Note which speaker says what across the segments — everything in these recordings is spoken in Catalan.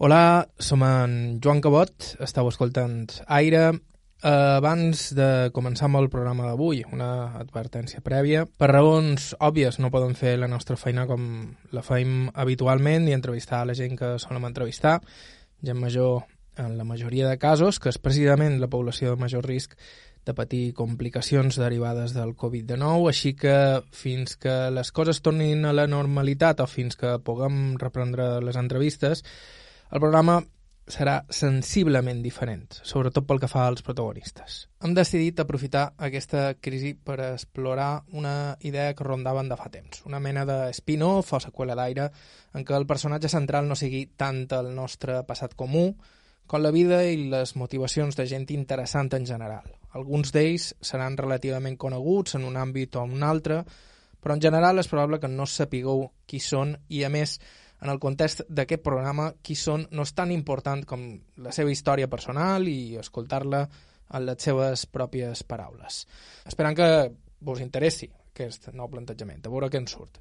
Speaker 1: Hola, som en Joan Cabot, estàu escoltant Aire. Eh, abans de començar amb el programa d'avui, una advertència prèvia. Per raons òbvies no podem fer la nostra feina com la feim habitualment i entrevistar la gent que solem entrevistar, gent major en la majoria de casos, que és precisament la població de major risc de patir complicacions derivades del Covid-19, així que fins que les coses tornin a la normalitat o fins que puguem reprendre les entrevistes, el programa serà sensiblement diferent, sobretot pel que fa als protagonistes. Hem decidit aprofitar aquesta crisi per explorar una idea que rondaven de fa temps, una mena de spin-off o seqüela d'aire en què el personatge central no sigui tant el nostre passat comú com la vida i les motivacions de gent interessant en general. Alguns d'ells seran relativament coneguts en un àmbit o un altre, però en general és probable que no sapigueu qui són i, a més, en el context d'aquest programa, qui són no és tan important com la seva història personal i escoltar-la en les seves pròpies paraules. Esperant que vos interessi aquest nou plantejament, a veure què en surt.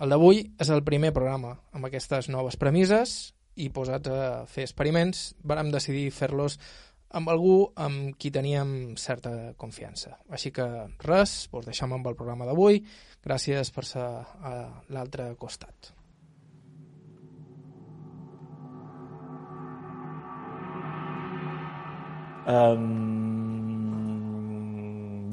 Speaker 1: El d'avui és el primer programa amb aquestes noves premisses i posats a fer experiments, vam decidir fer-los amb algú amb qui teníem certa confiança. Així que res, vos deixem amb el programa d'avui. Gràcies per ser a l'altre costat.
Speaker 2: Um,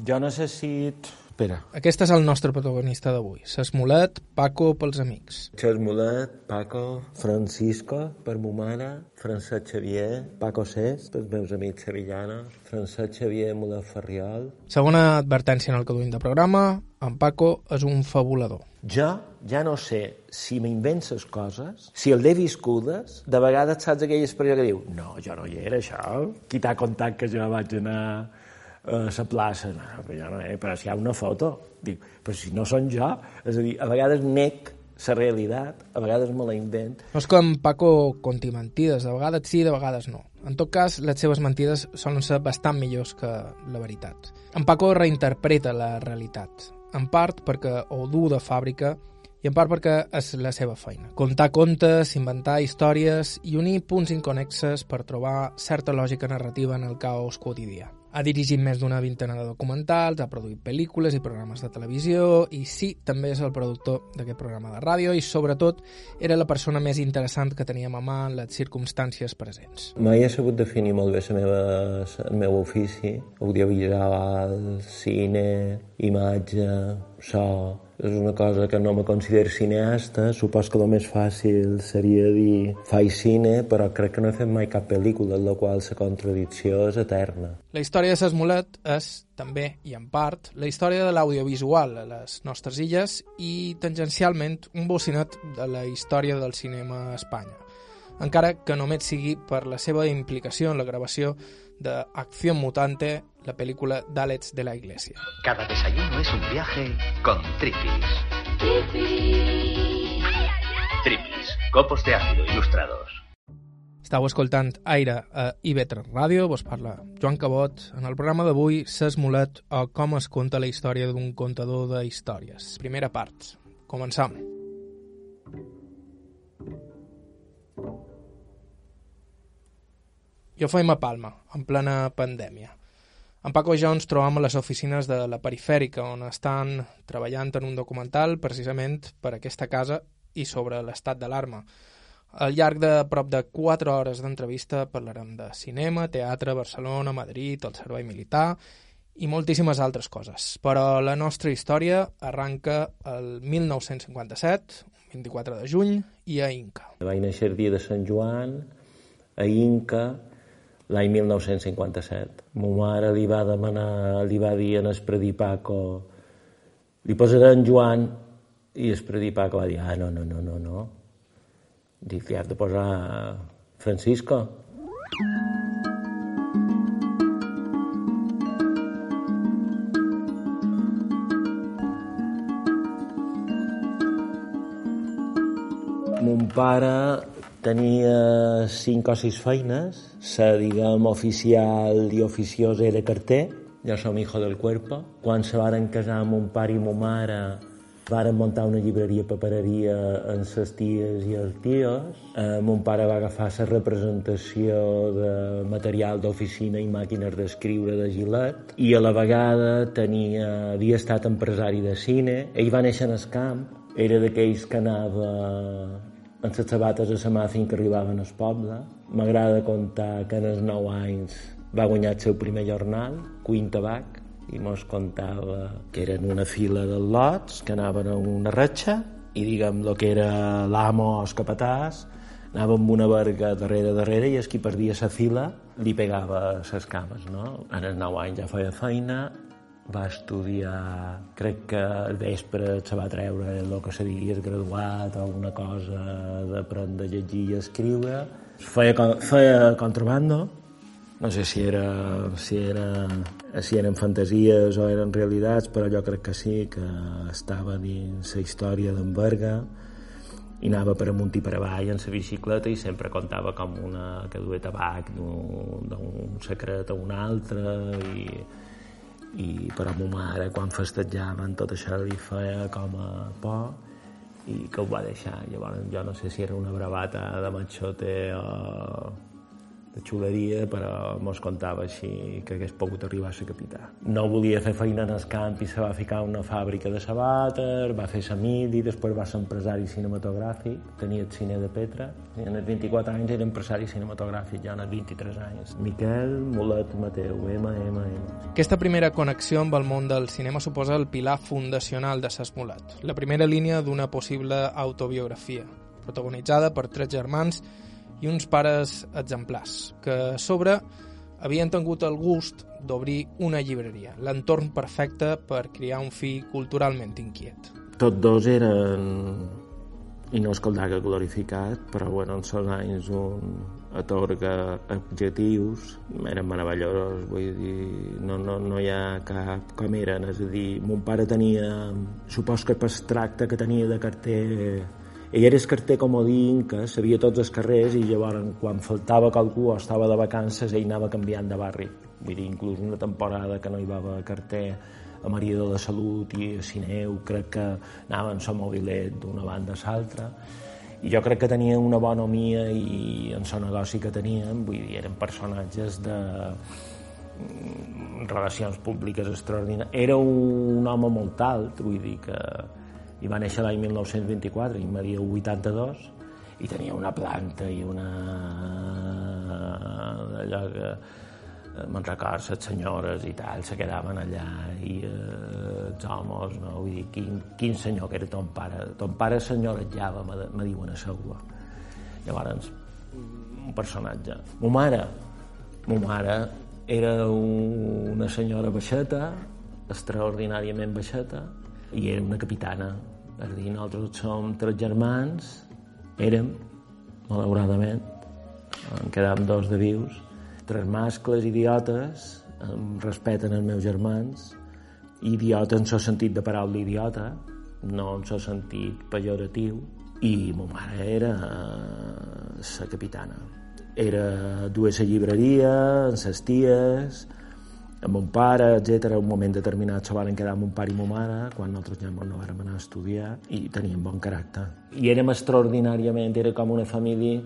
Speaker 2: jo necessit... Espera.
Speaker 1: Aquest és el nostre protagonista d'avui. S'esmolet, Paco pels amics.
Speaker 2: Xesmolet, Paco, Francisco, per mo mare, Francesc Xavier, Paco Cés, pels meus amics sevillanos, Francesc Xavier Molet Ferriol.
Speaker 1: Segona advertència en el que duim de programa, en Paco és un fabulador.
Speaker 2: Jo ja no sé si m'invents les coses, si el he viscudes, de vegades saps aquella expressió que diu no, jo no hi era, això. Qui t'ha contat que jo vaig anar la plaça? No, jo no, eh? però si hi ha una foto. Dic, però si no són jo. És a dir, a vegades nec la realitat, a vegades me la invent.
Speaker 1: No és com Paco conti mentides, de vegades sí, de vegades no. En tot cas, les seves mentides solen ser bastant millors que la veritat. En Paco reinterpreta la realitat, en part perquè ho du de fàbrica i en part perquè és la seva feina. Contar contes, inventar històries i unir punts inconexes per trobar certa lògica narrativa en el caos quotidià. Ha dirigit més d'una vintena de documentals, ha produït pel·lícules i programes de televisió i sí, també és el productor d'aquest programa de ràdio i sobretot era la persona més interessant que teníem a mà en les circumstàncies presents.
Speaker 2: Mai he sabut definir molt bé la meva, el meu ofici, audiovisual, cine, imatge, so, és una cosa que no me considero cineasta, supos que el més fàcil seria dir faig cine, però crec que no he fet mai cap pel·lícula, en la qual la contradicció és eterna.
Speaker 1: La història de Sesmolet és, també i en part, la història de l'audiovisual a les nostres illes i, tangencialment, un bocinet de la història del cinema a Espanya encara que només sigui per la seva implicació en la gravació de Acción Mutante, la pel·lícula d'Àlex de la Iglesia.
Speaker 3: Cada desayuno es un viaje con Tripis.
Speaker 4: Tripis.
Speaker 3: Tripis, copos de ácido ilustrados.
Speaker 1: Estau escoltant Aire a IB3 Ràdio, vos parla Joan Cabot. En el programa d'avui s'ha esmolet o com es conta la història d'un contador de històries. Primera part. Començam. Jo feim a Palma, en plena pandèmia. En Paco i jo ens trobam a les oficines de la perifèrica, on estan treballant en un documental precisament per aquesta casa i sobre l'estat d'alarma. Al llarg de prop de 4 hores d'entrevista parlarem de cinema, teatre, Barcelona, Madrid, el servei militar i moltíssimes altres coses. Però la nostra història arranca el 1957, 24 de juny, i a Inca.
Speaker 2: Vaig néixer el dia de Sant Joan, a Inca, l'any 1957. Mo mare li va demanar, li va dir en el predí Paco, li posaré en Joan, i el predí Paco va dir, ah, no, no, no, no, no. Dic, li has de posar Francisco. Mon pare tenia cinc o sis feines. La, diguem, oficial i oficiosa era carter. Jo som hijo del cuerpo. Quan se varen casar mon pare i mon mare, Varen muntar una llibreria papereria en ses ties i els tios. Eh, mon pare va agafar la representació de material d'oficina i màquines d'escriure de Gilet i a la vegada tenia, havia estat empresari de cine. Ell va néixer en el camp, era d'aquells que anava amb les sabates a la mà fins que arribaven al poble. M'agrada contar que en els 9 anys va guanyar el seu primer jornal, Quint Tabac, i mos contava que eren una fila de lots que anaven a una ratxa i diguem el que era l'amo o el capatàs anava amb una verga darrere darrere i és qui perdia la fila li pegava les cames no? en els 9 anys ja feia feina va estudiar, crec que al vespre se va treure el que se diria graduat o alguna cosa d'aprendre a llegir i escriure. Feia, feia contrabando, no sé si, era, si, era, si eren fantasies o eren realitats, però jo crec que sí, que estava dins la història d'en Berga i anava per amunt i per avall en la bicicleta i sempre contava com una que duia tabac d'un secret a un altre i, i però ma mare quan festejaven tot això li feia com a por i que ho va deixar. Llavors jo no sé si era una bravata de matxote o de xuleria, però mos contava així que hagués pogut arribar a ser capità. No volia fer feina en el camp i se va ficar una fàbrica de sabàter, va fer i després va ser empresari cinematogràfic, tenia el cine de Petra, i en els 24 anys era empresari cinematogràfic, ja en els 23 anys. Miquel Molet Mateu, MMM.
Speaker 1: Aquesta primera connexió amb el món del cinema suposa el pilar fundacional de Ses Molet, la primera línia d'una possible autobiografia, protagonitzada per tres germans i uns pares exemplars, que a sobre havien tingut el gust d'obrir una llibreria, l'entorn perfecte per criar un fill culturalment inquiet.
Speaker 2: Tots dos eren, i no és que el glorificat, però bueno, en els anys un atorga adjectius, eren meravellosos, vull dir, no, no, no hi ha cap com eren, és a dir, mon pare tenia, supos que per tracte que tenia de carter ell era el carter comodín que sabia tots els carrers i llavors quan faltava qualcú o estava de vacances ell anava canviant de barri. Vull dir, inclús una temporada que no hi va haver carter a Maria de la Salut i a Sineu, crec que anaven a mobilet d'una banda a l'altra i jo crec que tenia una bona homia i en el negoci que tenien, vull dir, eren personatges de mm, relacions públiques extraordinàries. Era un home molt alt, vull dir que i va néixer l'any 1924 i m'havia 82 i tenia una planta i una allò que eh, me'n record, les senyores i tal, se quedaven allà i eh, els homes, no? Vull dir, quin, quin senyor que era ton pare. Ton pare senyoretjava, me, me diuen a seua. Llavors, un personatge. Mo mare, mo mare era una senyora baixeta, extraordinàriament baixeta, i era una capitana. És dir, nosaltres som tres germans, érem, malauradament, en quedàvem dos de vius, tres mascles idiotes, amb respecte als meus germans, idiota en el sentit de paraula idiota, no en el sentit pejoratiu, i ma mare era la capitana. Era dues la llibreria, amb ses ties, amb mon pare, etc. un moment determinat se van quedar amb mon pare i mon mare, quan nosaltres ja no vam anar a estudiar, i teníem bon caràcter. I érem extraordinàriament, era com una família,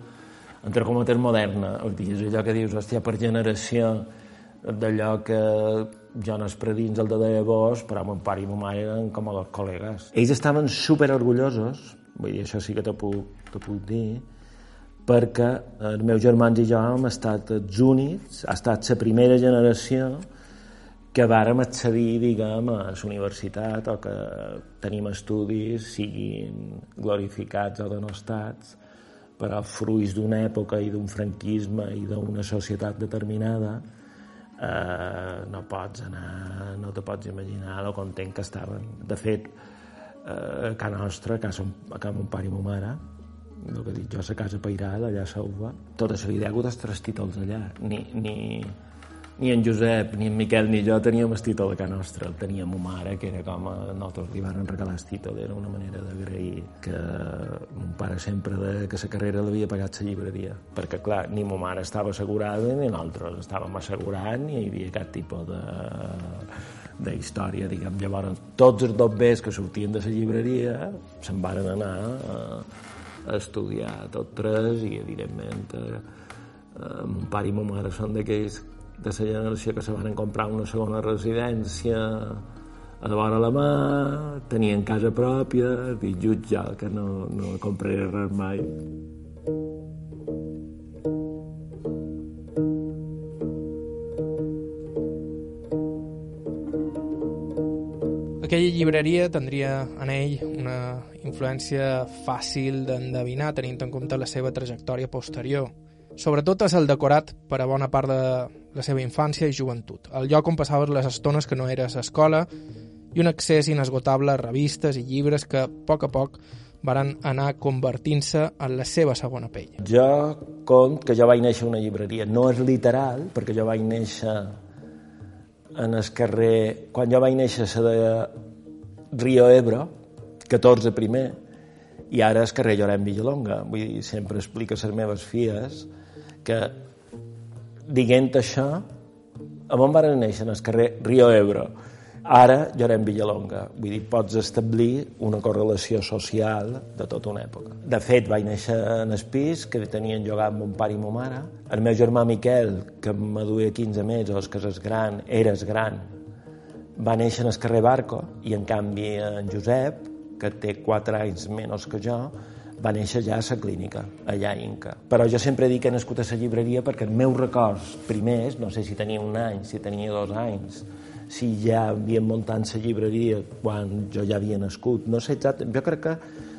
Speaker 2: entre cometes, moderna. És allò que dius, hòstia, per generació, d'allò que jo no és per dins el de debò, però mon pare i mon mare eren com a dos col·legues. Ells estaven super orgullosos, vull dir, això sí que te puc, puc dir, perquè els meus germans i jo hem estat els únics, ha estat la primera generació que vàrem accedir, diguem, a la universitat o que tenim estudis, siguin glorificats o denostats, però fruits d'una època i d'un franquisme i d'una societat determinada, eh, no pots anar, no te pots imaginar el content que estaven. De fet, eh, a casa nostra, a casa, a casa mon pare i ma mare, el que dic jo, a la casa pairada, allà a Sauva, tota la vida hi ha hagut els títols allà, ni, ni, ni en Josep, ni en Miquel, ni jo teníem el títol de casa nostra. El tenia ma mare, que era com a nosaltres li van regalar el títol. Era una manera d'agrair que mon pare sempre de que la carrera l'havia pagat la llibreria. Perquè, clar, ni ma mare estava assegurada ni nosaltres estàvem assegurant ni hi havia cap tipus de de història, diguem. Llavors, tots els bombers que sortien de la llibreria se'n varen anar a, a estudiar tot tres i, evidentment, eh, eh, mon pare i ma mare són d'aquells de la generació que se van comprar una segona residència a la vora la mà, tenien casa pròpia, i jutjar que no, no compraré res mai.
Speaker 1: Aquella llibreria tindria en ell una influència fàcil d'endevinar tenint en compte la seva trajectòria posterior. Sobretot és el decorat per a bona part de la seva infància i joventut, el lloc on passaves les estones que no eres a escola i un accés inesgotable a revistes i llibres que, a poc a poc, varen anar convertint-se en la seva segona pell.
Speaker 2: Jo cont que jo vaig néixer a una llibreria. No és literal, perquè jo vaig néixer en el carrer... Quan jo vaig néixer a de Rio Ebro, 14 primer, i ara és carrer Llorenç Villalonga. Vull dir, sempre explico a les meves filles que dient això, a on van néixer? En el carrer Rio Ebro. Ara, Llorenç Villalonga. Vull dir, pots establir una correlació social de tota una època. De fet, vaig néixer en el pis que tenien llogat mon pare i mon mare. El meu germà Miquel, que m'aduia 15 mesos, que és gran, eres gran, va néixer en el carrer Barco, i en canvi en Josep, que té 4 anys menys que jo, va néixer ja a la clínica, allà a Inca. Però jo sempre dic que he nascut a la llibreria perquè els meus records primers, no sé si tenia un any, si tenia dos anys, si ja havien muntat la llibreria quan jo ja havia nascut, no sé exacte, jo crec que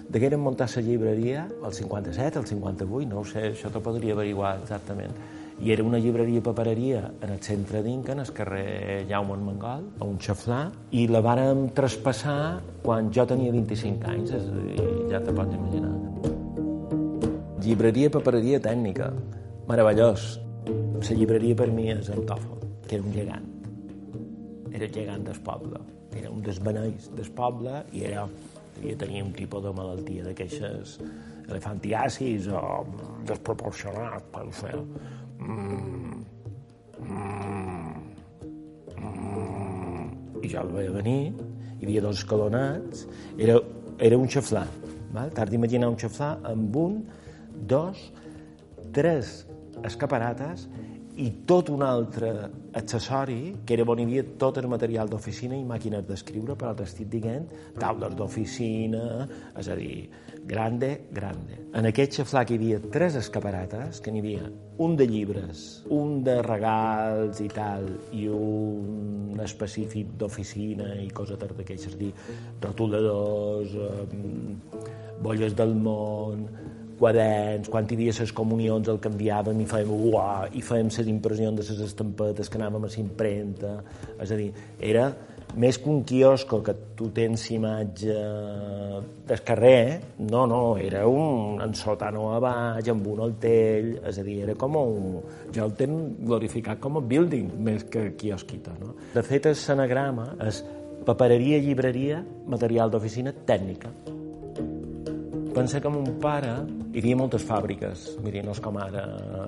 Speaker 2: degueren muntar la llibreria el 57, el 58, no ho sé, això t'ho podria averiguar exactament i era una llibreria papereria en el centre d'Inca, en el carrer Jaume Mangol, a un xaflà, i la vàrem traspassar quan jo tenia 25 anys, és a dir, ja te pots imaginar. Llibreria papereria tècnica, meravellós. La llibreria per mi és el Tòfol, que era un gegant. Era el gegant del poble. Era un dels beneis del poble i era, devia tenir un tipus de malaltia de queixes elefantiasis o desproporcionat, per fer. I jo el veia venir, hi havia dos escalonats, era, era un xaflà, val? t'has d'imaginar un xaflà amb un, dos, tres escaparates i tot un altre accessori, que era on hi havia tot el material d'oficina i màquines d'escriure, però t'estic dient taules d'oficina, és a dir, grande, grande. En aquest xaflà hi havia tres escaparates, que n'hi havia un de llibres, un de regals i tal, i un específic d'oficina i coses d'aquestes, dir, rotuladors, eh, bolles del món, quaderns, quan hi havia les comunions el canviàvem i fèiem uah, i fèiem les impressions de les estampetes que anàvem a l'impremta, és a dir, era més que un quiosco que tu tens imatge del carrer, no, no, era un en sotano a baix, amb un altell, és a dir, era com un... Jo el tenc glorificat com a building, més que quiosquita, no? De fet, el senagrama és papereria, llibreria, material d'oficina, tècnica. Pensa que mon pare hi havia moltes fàbriques, mira, no és com ara,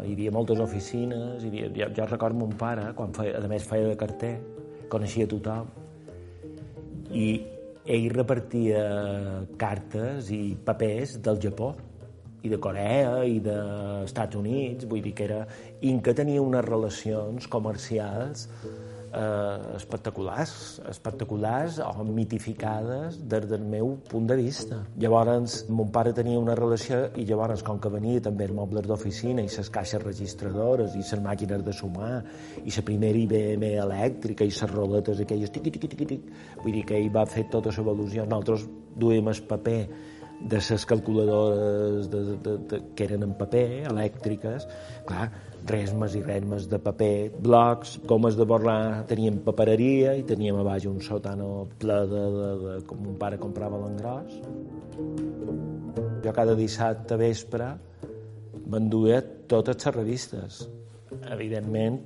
Speaker 2: hi havia moltes oficines, hi havia, jo, jo recordo mon pare, quan feia, a més feia de carter, coneixia tothom, i ell repartia cartes i papers del Japó, i de Corea i dels Estats Units, vull dir que era... Inca tenia unes relacions comercials eh, espectaculars, espectaculars o mitificades des del meu punt de vista. Llavors, mon pare tenia una relació i llavors, com que venia també els mobles d'oficina i les caixes registradores i les màquines de sumar i la primera IBM elèctrica i les roletes aquelles tiqui, tiqui, tiqui, tiqui. vull dir que ell va fer tota l'evolució. Nosaltres duem el paper de les calculadores de, de, de, que eren en paper, elèctriques, clar, resmes i resmes de paper, blocs, gomes de borrar, teníem papereria i teníem a baix un sòtano ple de, de, de com un pare comprava l'engròs. Jo cada dissabte vespre m'enduia totes les revistes. Evidentment,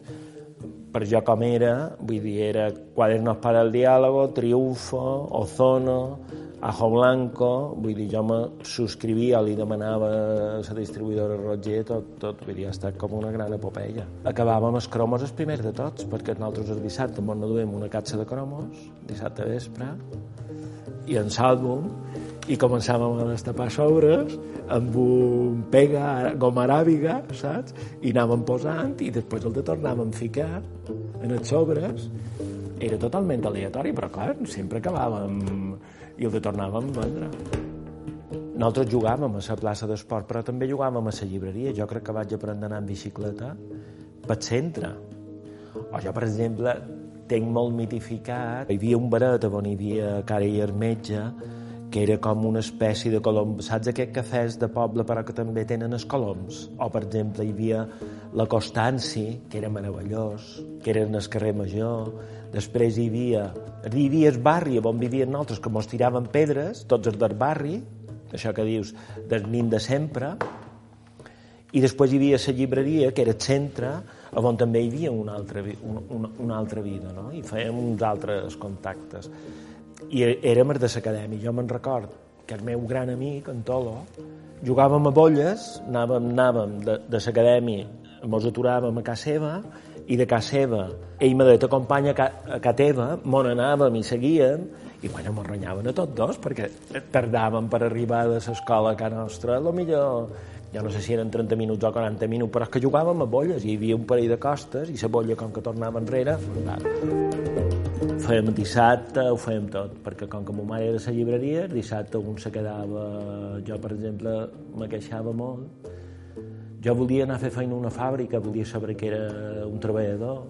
Speaker 2: per jo com era, vull dir, era Cuadernos para el Diálogo, Triunfo, Ozono, Ajo Blanco, vull dir, jo me subscrivia, li demanava a la distribuïdora Roger, tot, tot, vull dir, ha estat com una gran epopeia. Acabàvem els cromos els primers de tots, perquè nosaltres el dissabte ens duem una catxa de cromos, dissabte vespre, i en l'àlbum, i començàvem a destapar sobres amb un pega goma aràbiga, saps? I anàvem posant i després el de tornàvem a ficar en els sobres. Era totalment aleatori, però clar, sempre acabàvem i el tornàvem a vendre. Nosaltres jugàvem a la plaça d'esport, però també jugàvem a la llibreria. Jo crec que vaig aprendre a anar en bicicleta pel centre. O jo, per exemple, tinc molt mitificat... Hi havia un baret on hi havia cara i metge, que era com una espècie de colom. Saps aquests cafès de poble però que també tenen els coloms? O, per exemple, hi havia la Constanci, que era meravellós, que era en el carrer Major. Després hi havia, hi havia el barri on vivien nosaltres, que mos tiraven pedres, tots els del barri, això que dius, del nin de sempre, i després hi havia la llibreria, que era el centre, on també hi havia una altra, una, una altra vida, no? i fèiem uns altres contactes. I érem de l'acadèmia. Jo me'n record que el meu gran amic, en Tolo, jugàvem a bolles, anàvem, anàvem de, de l'acadèmia, ens aturàvem a casa seva, i de casa seva, ell me deia, t'acompanya a, casa teva, mon anàvem i seguíem, i bueno, mos renyaven a tots dos, perquè tardàvem per arribar de l'escola a casa nostra, lo millor ja no sé si eren 30 minuts o 40 minuts, però és que jugàvem a bolles, i hi havia un parell de costes, i la bolla, com que tornava enrere, ho fèiem dissabte, ho fèiem tot, perquè com que ma mare era a la llibreria, dissabte un se quedava... Jo, per exemple, me queixava molt. Jo volia anar a fer feina a una fàbrica, volia saber que era un treballador,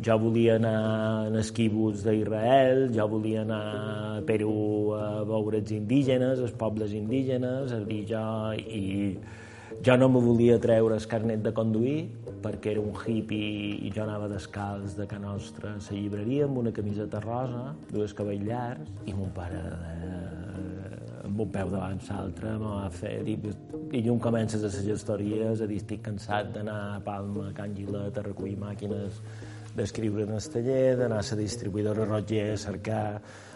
Speaker 2: jo volia anar en esquívols d'Israel, jo volia anar a Perú a veure els indígenes, els pobles indígenes, a dir jo... I jo no me volia treure el carnet de conduir perquè era un hippie i jo anava descalç de Can Nostra a la llibreria amb una camiseta rosa, dues cabells llargs, i mon pare eh, amb un peu davant l'altre me va fer dir, i llum comences a les gestories a dir estic cansat d'anar a Palma, a Can Gilet, a recollir màquines d'escriure en el taller, d'anar a la distribuïdora Roger a cercar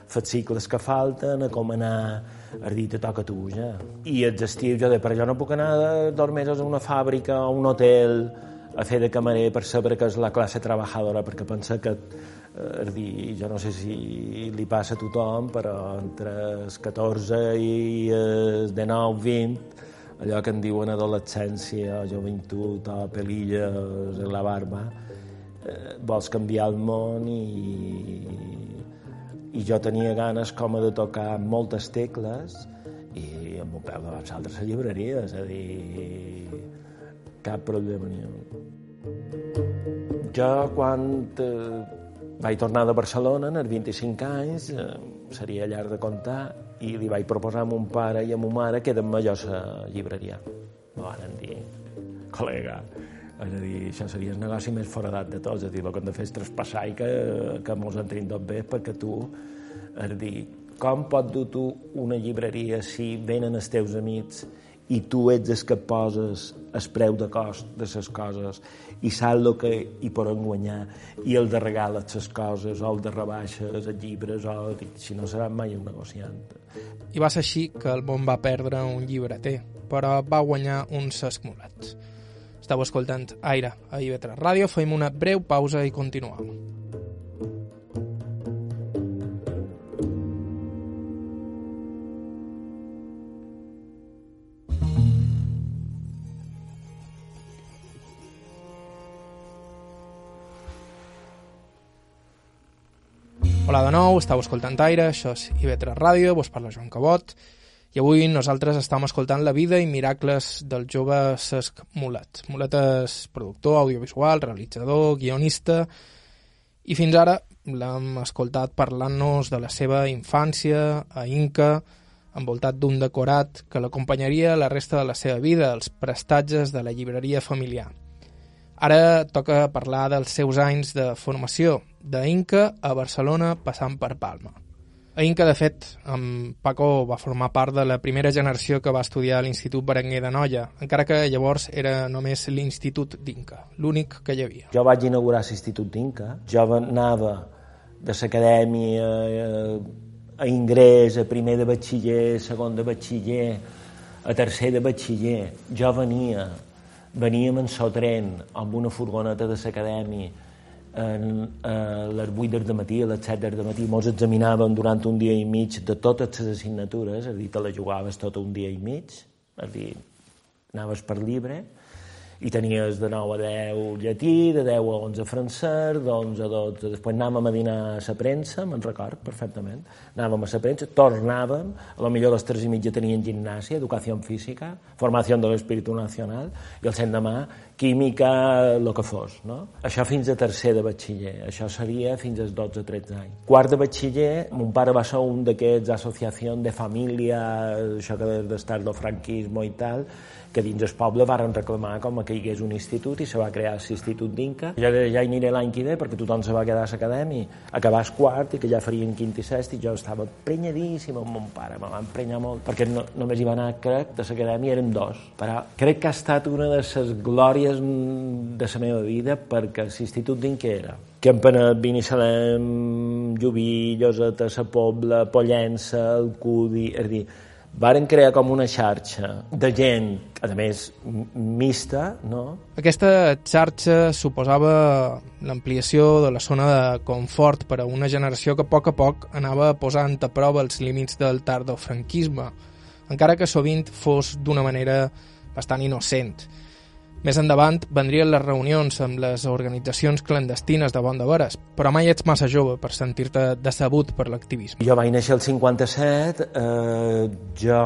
Speaker 2: fascicles que falten, a com anar a dir te toca tu, ja. I els estius, jo de per allò no puc anar de dos mesos a una fàbrica o un hotel a fer de camarer per saber que és la classe treballadora, perquè pensa que eh, és dir, jo no sé si li passa a tothom, però entre els 14 i els 19, 20, allò que en diuen adolescència joventut o pelilles en la barba, eh, vols canviar el món i, i jo tenia ganes com de tocar moltes tecles i amb un peu de l'altre a llibreria, és a dir, cap problema ni un. Jo, quan eh, vaig tornar de Barcelona, en els 25 anys, eh, seria llarg de contar, i li vaig proposar a mon pare i a ma mare que eren majors a llibreria. Me van dir, col·lega, és a dir, això seria el negoci més foradat de tots, és a dir, el que hem de fer és traspassar i que, que mos entrin tot bé perquè tu, és a dir, com pot dur tu una llibreria si venen els teus amics i tu ets el que poses el preu de cost de les coses i saps el que hi poden guanyar i el de regales les coses o el de rebaixes els llibres o si no serà mai un negociant.
Speaker 1: I va ser així que el món va perdre un llibreter però va guanyar uns esmolats estàu escoltant Aire a IB3 Ràdio. Fem una breu pausa i continuem Hola de nou, estàu escoltant Aire, això és IB3 Ràdio, vos parla Joan Cabot, i avui nosaltres estem escoltant la vida i miracles del jove Cesc Mulet. Mulet és productor audiovisual, realitzador, guionista, i fins ara l'hem escoltat parlant-nos de la seva infància a Inca, envoltat d'un decorat que l'acompanyaria la resta de la seva vida, els prestatges de la llibreria familiar. Ara toca parlar dels seus anys de formació, d'Inca a Barcelona passant per Palma. A Inca, de fet, amb Paco va formar part de la primera generació que va estudiar a l'Institut Berenguer de Noia, encara que llavors era només l'Institut d'Inca, l'únic que hi havia.
Speaker 2: Jo vaig inaugurar l'Institut d'Inca, jo anava de l'acadèmia a, a ingrés, a primer de batxiller, segon de batxiller, a tercer de batxiller. Jo venia, veníem en so tren amb una furgoneta de l'acadèmia en, a les 8 de matí, a les 7 de matí, mos examinàvem durant un dia i mig de totes les assignatures, és a dir, te la jugaves tot un dia i mig, és a dir, anaves per llibre, i tenies de 9 a 10 llatí, de 10 a 11 francès, de 11 a 12... Després anàvem a dinar a la premsa, me'n record perfectament, anàvem a la premsa, tornàvem, a lo millor a les 3 i mitja tenien gimnàsia, educació física, formació de l'espíritu nacional, i el demà química, el que fos. No? Això fins a tercer de batxiller, això seria fins als 12-13 anys. Quart de batxiller, mon pare va ser un d'aquests associacions de família, això que d'estar del franquisme i tal, que dins el poble varen reclamar com que hi hagués un institut i se va crear l'Institut d'Inca. Ja, ja hi aniré l'any que ve perquè tothom se va quedar a l'acadèmia, acabar el quart i que ja farien quint i sest i jo estava prenyadíssim amb mon pare, me va emprenyar molt, perquè no, només hi va anar, crec, de l'acadèmia eren dos. Però crec que ha estat una de les glòries de la meva vida perquè l'Institut d'Inca era Campanet, Binissalem, Llubí, Lloseta, Sa Pobla, Pollença, el Cudi... És a dir, varen crear com una xarxa de gent, a més, mixta, no?
Speaker 1: Aquesta xarxa suposava l'ampliació de la zona de confort per a una generació que a poc a poc anava posant a prova els límits del tardofranquisme, encara que sovint fos d'una manera bastant innocent. Més endavant vendrien les reunions amb les organitzacions clandestines de Bon de Veres, però mai ets massa jove per sentir-te decebut per l'activisme.
Speaker 2: Jo vaig néixer el 57, eh, jo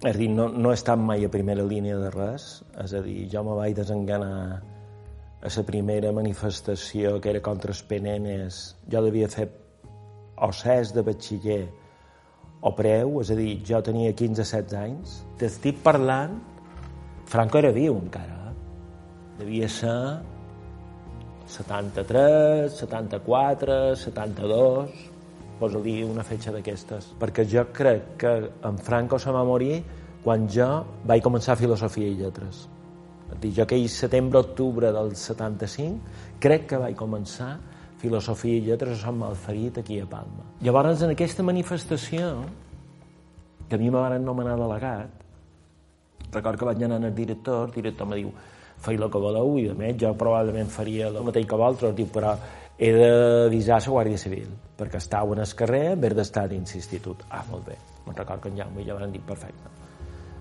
Speaker 2: és a dir, no, no he estat mai a primera línia de res, és a dir, jo me vaig desenganar a la primera manifestació que era contra els penenes, jo devia fer o ses de batxiller o preu, és a dir, jo tenia 15-16 anys. T'estic parlant Franco era viu encara. Devia ser 73, 74, 72, posa-li una fetge d'aquestes. Perquè jo crec que en Franco se va morir quan jo vaig començar filosofia i lletres. Dir, jo aquell setembre-octubre del 75 crec que vaig començar filosofia i lletres a Sant Malferit aquí a Palma. Llavors, en aquesta manifestació, que a mi me van anomenar delegat, record que vaig anar al director, el director me diu fei el que voleu i a més jo probablement faria el mateix que vosaltres, diu, però he d'avisar la Guàrdia Civil perquè estava en el carrer en vez d'estar dins l'institut. Ah, molt bé. Me'n record que en Jaume ja van dir perfecte.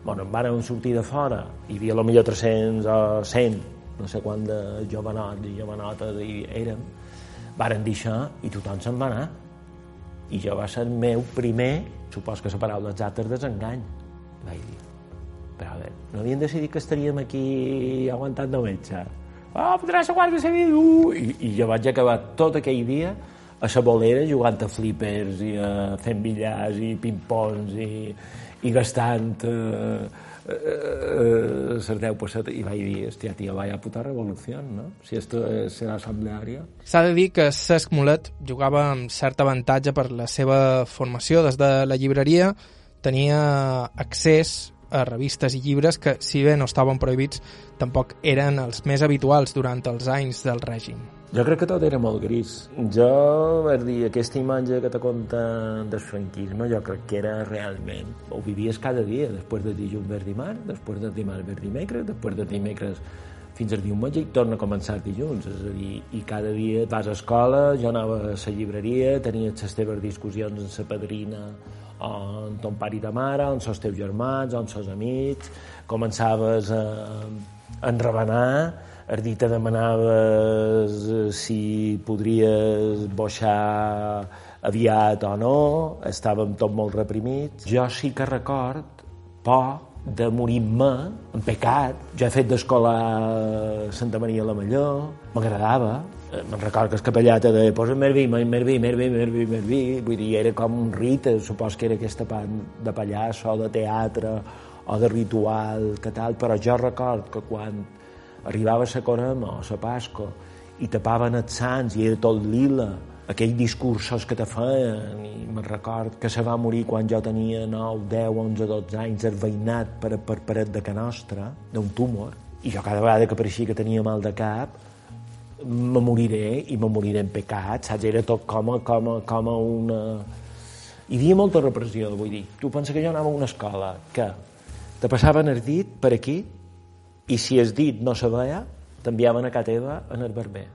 Speaker 2: Bueno, em van sortir de fora, hi havia millor 300 o 100, no sé quant de jovenot i jovenota hi érem, varen dir això i tothom se'n va anar. I jo va ser el meu primer, supos que la paraula exacta és desengany, vaig dir però bé, no havien decidit que estaríem aquí aguantant de metge. Oh, podrà ser Guàrdia Civil! Uh! I, I jo vaig acabar tot aquell dia a la bolera jugant a flippers i a fent billars i ping-pongs i, i gastant eh, eh, les pessetes i vaig dir, hòstia, tia, vaya puta revolució, no? Si esto serà assembleària.
Speaker 1: S'ha de dir que Cesc Mulet jugava amb cert avantatge per la seva formació des de la llibreria, tenia accés a revistes i llibres que, si bé no estaven prohibits, tampoc eren els més habituals durant els anys del règim.
Speaker 2: Jo crec que tot era molt gris. Jo, per dir, aquesta imatge que te conta del franquisme, jo crec que era realment... Ho vivies cada dia, després de dilluns vers dimarts, després de dimarts vers dimecres, després de dimecres fins al diumenge i torna a començar el dilluns. És a dir, i cada dia vas a escola, jo anava a la llibreria, tenies les teves discussions amb la padrina on ton pare i ta mare, on els teus germans, on els amics, començaves a, a enrabenar, es dir, te demanaves eh, si podries boixar aviat o no, estàvem tot molt reprimits. Jo sí que record por de morir-me en pecat. Jo he fet d'escolar Santa Maria la Mallor, m'agradava, me'n recordo que el capellà te deia posa més vi, més vi, més vi, més vi, més vi, vull dir, era com un rit, supos que era aquesta part de pallasso, o de teatre, o de ritual, que tal, però jo record que quan arribava la Corema o la Pasco i tapaven els sants i era tot lila aquells discursos que te feien i me'n record que se va morir quan jo tenia 9, 10, 11, 12 anys veïnat per, per paret de que nostra d'un tumor i jo cada vegada que pareixia que tenia mal de cap me moriré i me moriré en pecat, saps? Era tot com a, com a, com a una... Hi havia molta repressió, vull dir. Tu pensa que jo anava a una escola que te passaven el dit per aquí i si el dit no se veia, t'enviaven a casa teva en el barber.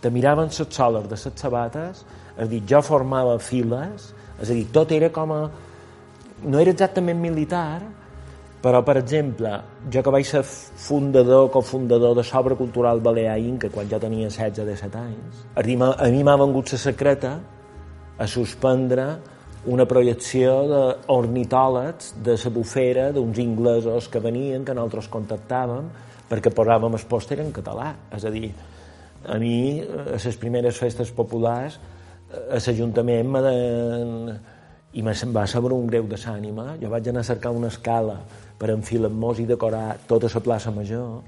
Speaker 2: Te miraven les soles de les sabates, és a dir, jo formava files, és a dir, tot era com a... No era exactament militar, però, per exemple, jo que vaig ser fundador, cofundador de Sobre Cultural Balear Inca quan jo tenia 16 o 17 anys, a mi m'ha vengut la secreta a suspendre una projecció d'ornitòlegs de la bufera d'uns inglesos que venien, que nosaltres contactàvem, perquè posàvem el pòster en català. És a dir, a mi, a les primeres festes populars, a l'Ajuntament me de... i me va saber un greu de l'ànima. Jo vaig anar a cercar una escala per enfilar-nos i decorar tota la plaça Major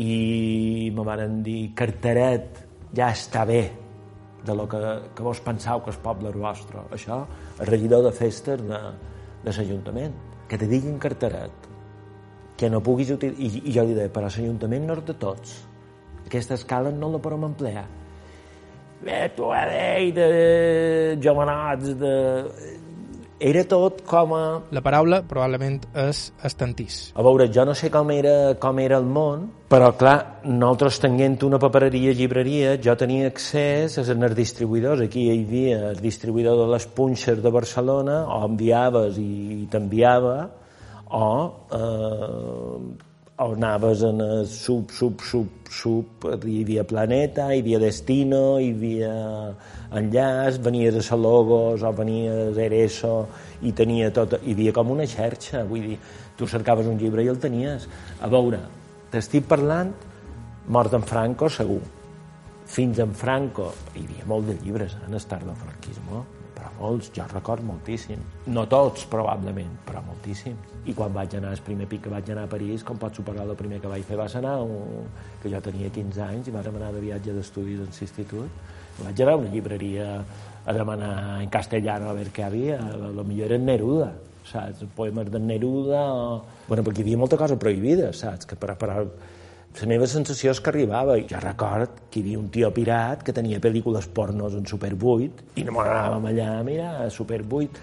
Speaker 2: i me van dir carteret, ja està bé de lo que, que vos pensau que és poble vostre. Això, el regidor de festes de, de l'Ajuntament, que te diguin carteret, que no puguis utilitzar... I, I jo li deia, però l'Ajuntament no és de tots. Aquesta escala no la podem emplear. Bé, tu ha de jovenats, de era tot com a...
Speaker 1: La paraula probablement és estantís.
Speaker 2: A veure, jo no sé com era, com era el món, però clar, nosaltres tenint una papereria, llibreria, jo tenia accés a els distribuïdors. Aquí hi havia el distribuïdor de les punxes de Barcelona, o enviaves i t'enviava, o eh, o anaves en el sub, sub, sub, sub, hi havia Planeta, hi havia Destino, hi havia Enllaç, venies a Salogos o venies a Ereso i tenia tot, hi havia com una xerxa, vull dir, tu cercaves un llibre i el tenies. A veure, t'estic parlant, mort en Franco, segur. Fins en Franco, hi havia molt de llibres eh, en el tard del franquisme, molts, jo record moltíssim. No tots, probablement, però moltíssims. I quan vaig anar, el primer pic que vaig anar a París, com pot superar el primer que vaig fer va ser anar, un, que jo tenia 15 anys i vam anar de viatge d'estudis en l'institut. Vaig anar a una llibreria a demanar en castellano a veure què havia. A lo millor era Neruda, saps? Poemes de Neruda o... Bueno, perquè hi havia molta cosa prohibida, saps? Que per, per, la meva sensació és que arribava, jo record que hi havia un tio pirat que tenia pel·lícules pornos en Super 8 i no m'anàvem allà, mira, a Super 8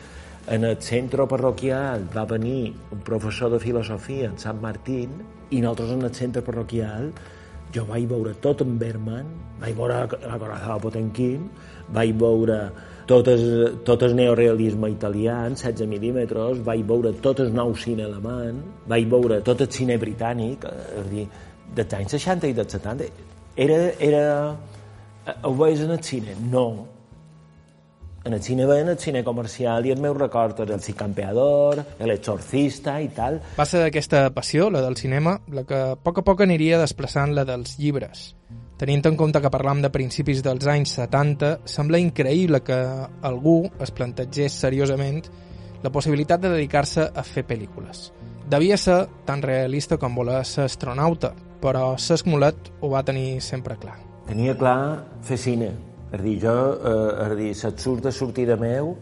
Speaker 2: en el centre parroquial va venir un professor de filosofia en Sant Martín i nosaltres en el centre parroquial jo vaig veure tot en Berman, vaig veure la Corazón Potemkin, vaig veure tot el, tot el neorealisme italià, 16 mil·límetres, vaig veure tot el nou cine alemany, vaig veure tot el cine britànic, és a dir, dels anys 60 i dels 70 era, era ho veies en el cine? No. En el cine veien el cine comercial i el meu record era el Cicampeador, l'exorcista i tal.
Speaker 1: Va ser aquesta passió, la del cinema, la que a poc a poc aniria desplaçant la dels llibres. Tenint en compte que parlam de principis dels anys 70, sembla increïble que algú es plantegés seriosament la possibilitat de dedicar-se a fer pel·lícules. Devia ser tan realista com voler ser astronauta, però Cesc Mulet ho va tenir sempre clar.
Speaker 2: Tenia clar fer cine. És dir, jo, eh, és dir, si et surt de sortida meu,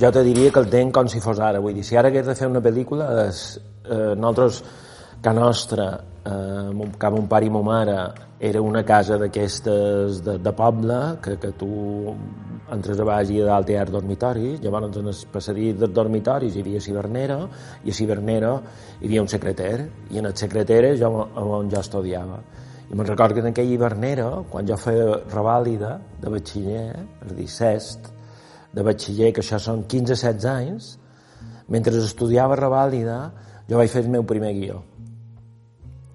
Speaker 2: jo te diria que el tenc com si fos ara. Vull dir, si ara hagués de fer una pel·lícula, és, eh, nosaltres, que nostra, eh, que mon pare i mon mare, era una casa d'aquestes de, de poble, que, que tu entres a baix i a dalt hi ha dormitoris, llavors en el passadís dels dormitoris hi havia cibernera, i a cibernera hi havia un secreter, i en el secreter jo, on jo estudiava. I me'n recordo que en aquella hivernera, quan jo feia revàlida de batxiller, dir, cest, de batxiller, que això són 15-16 anys, mentre estudiava revàlida, jo vaig fer el meu primer guió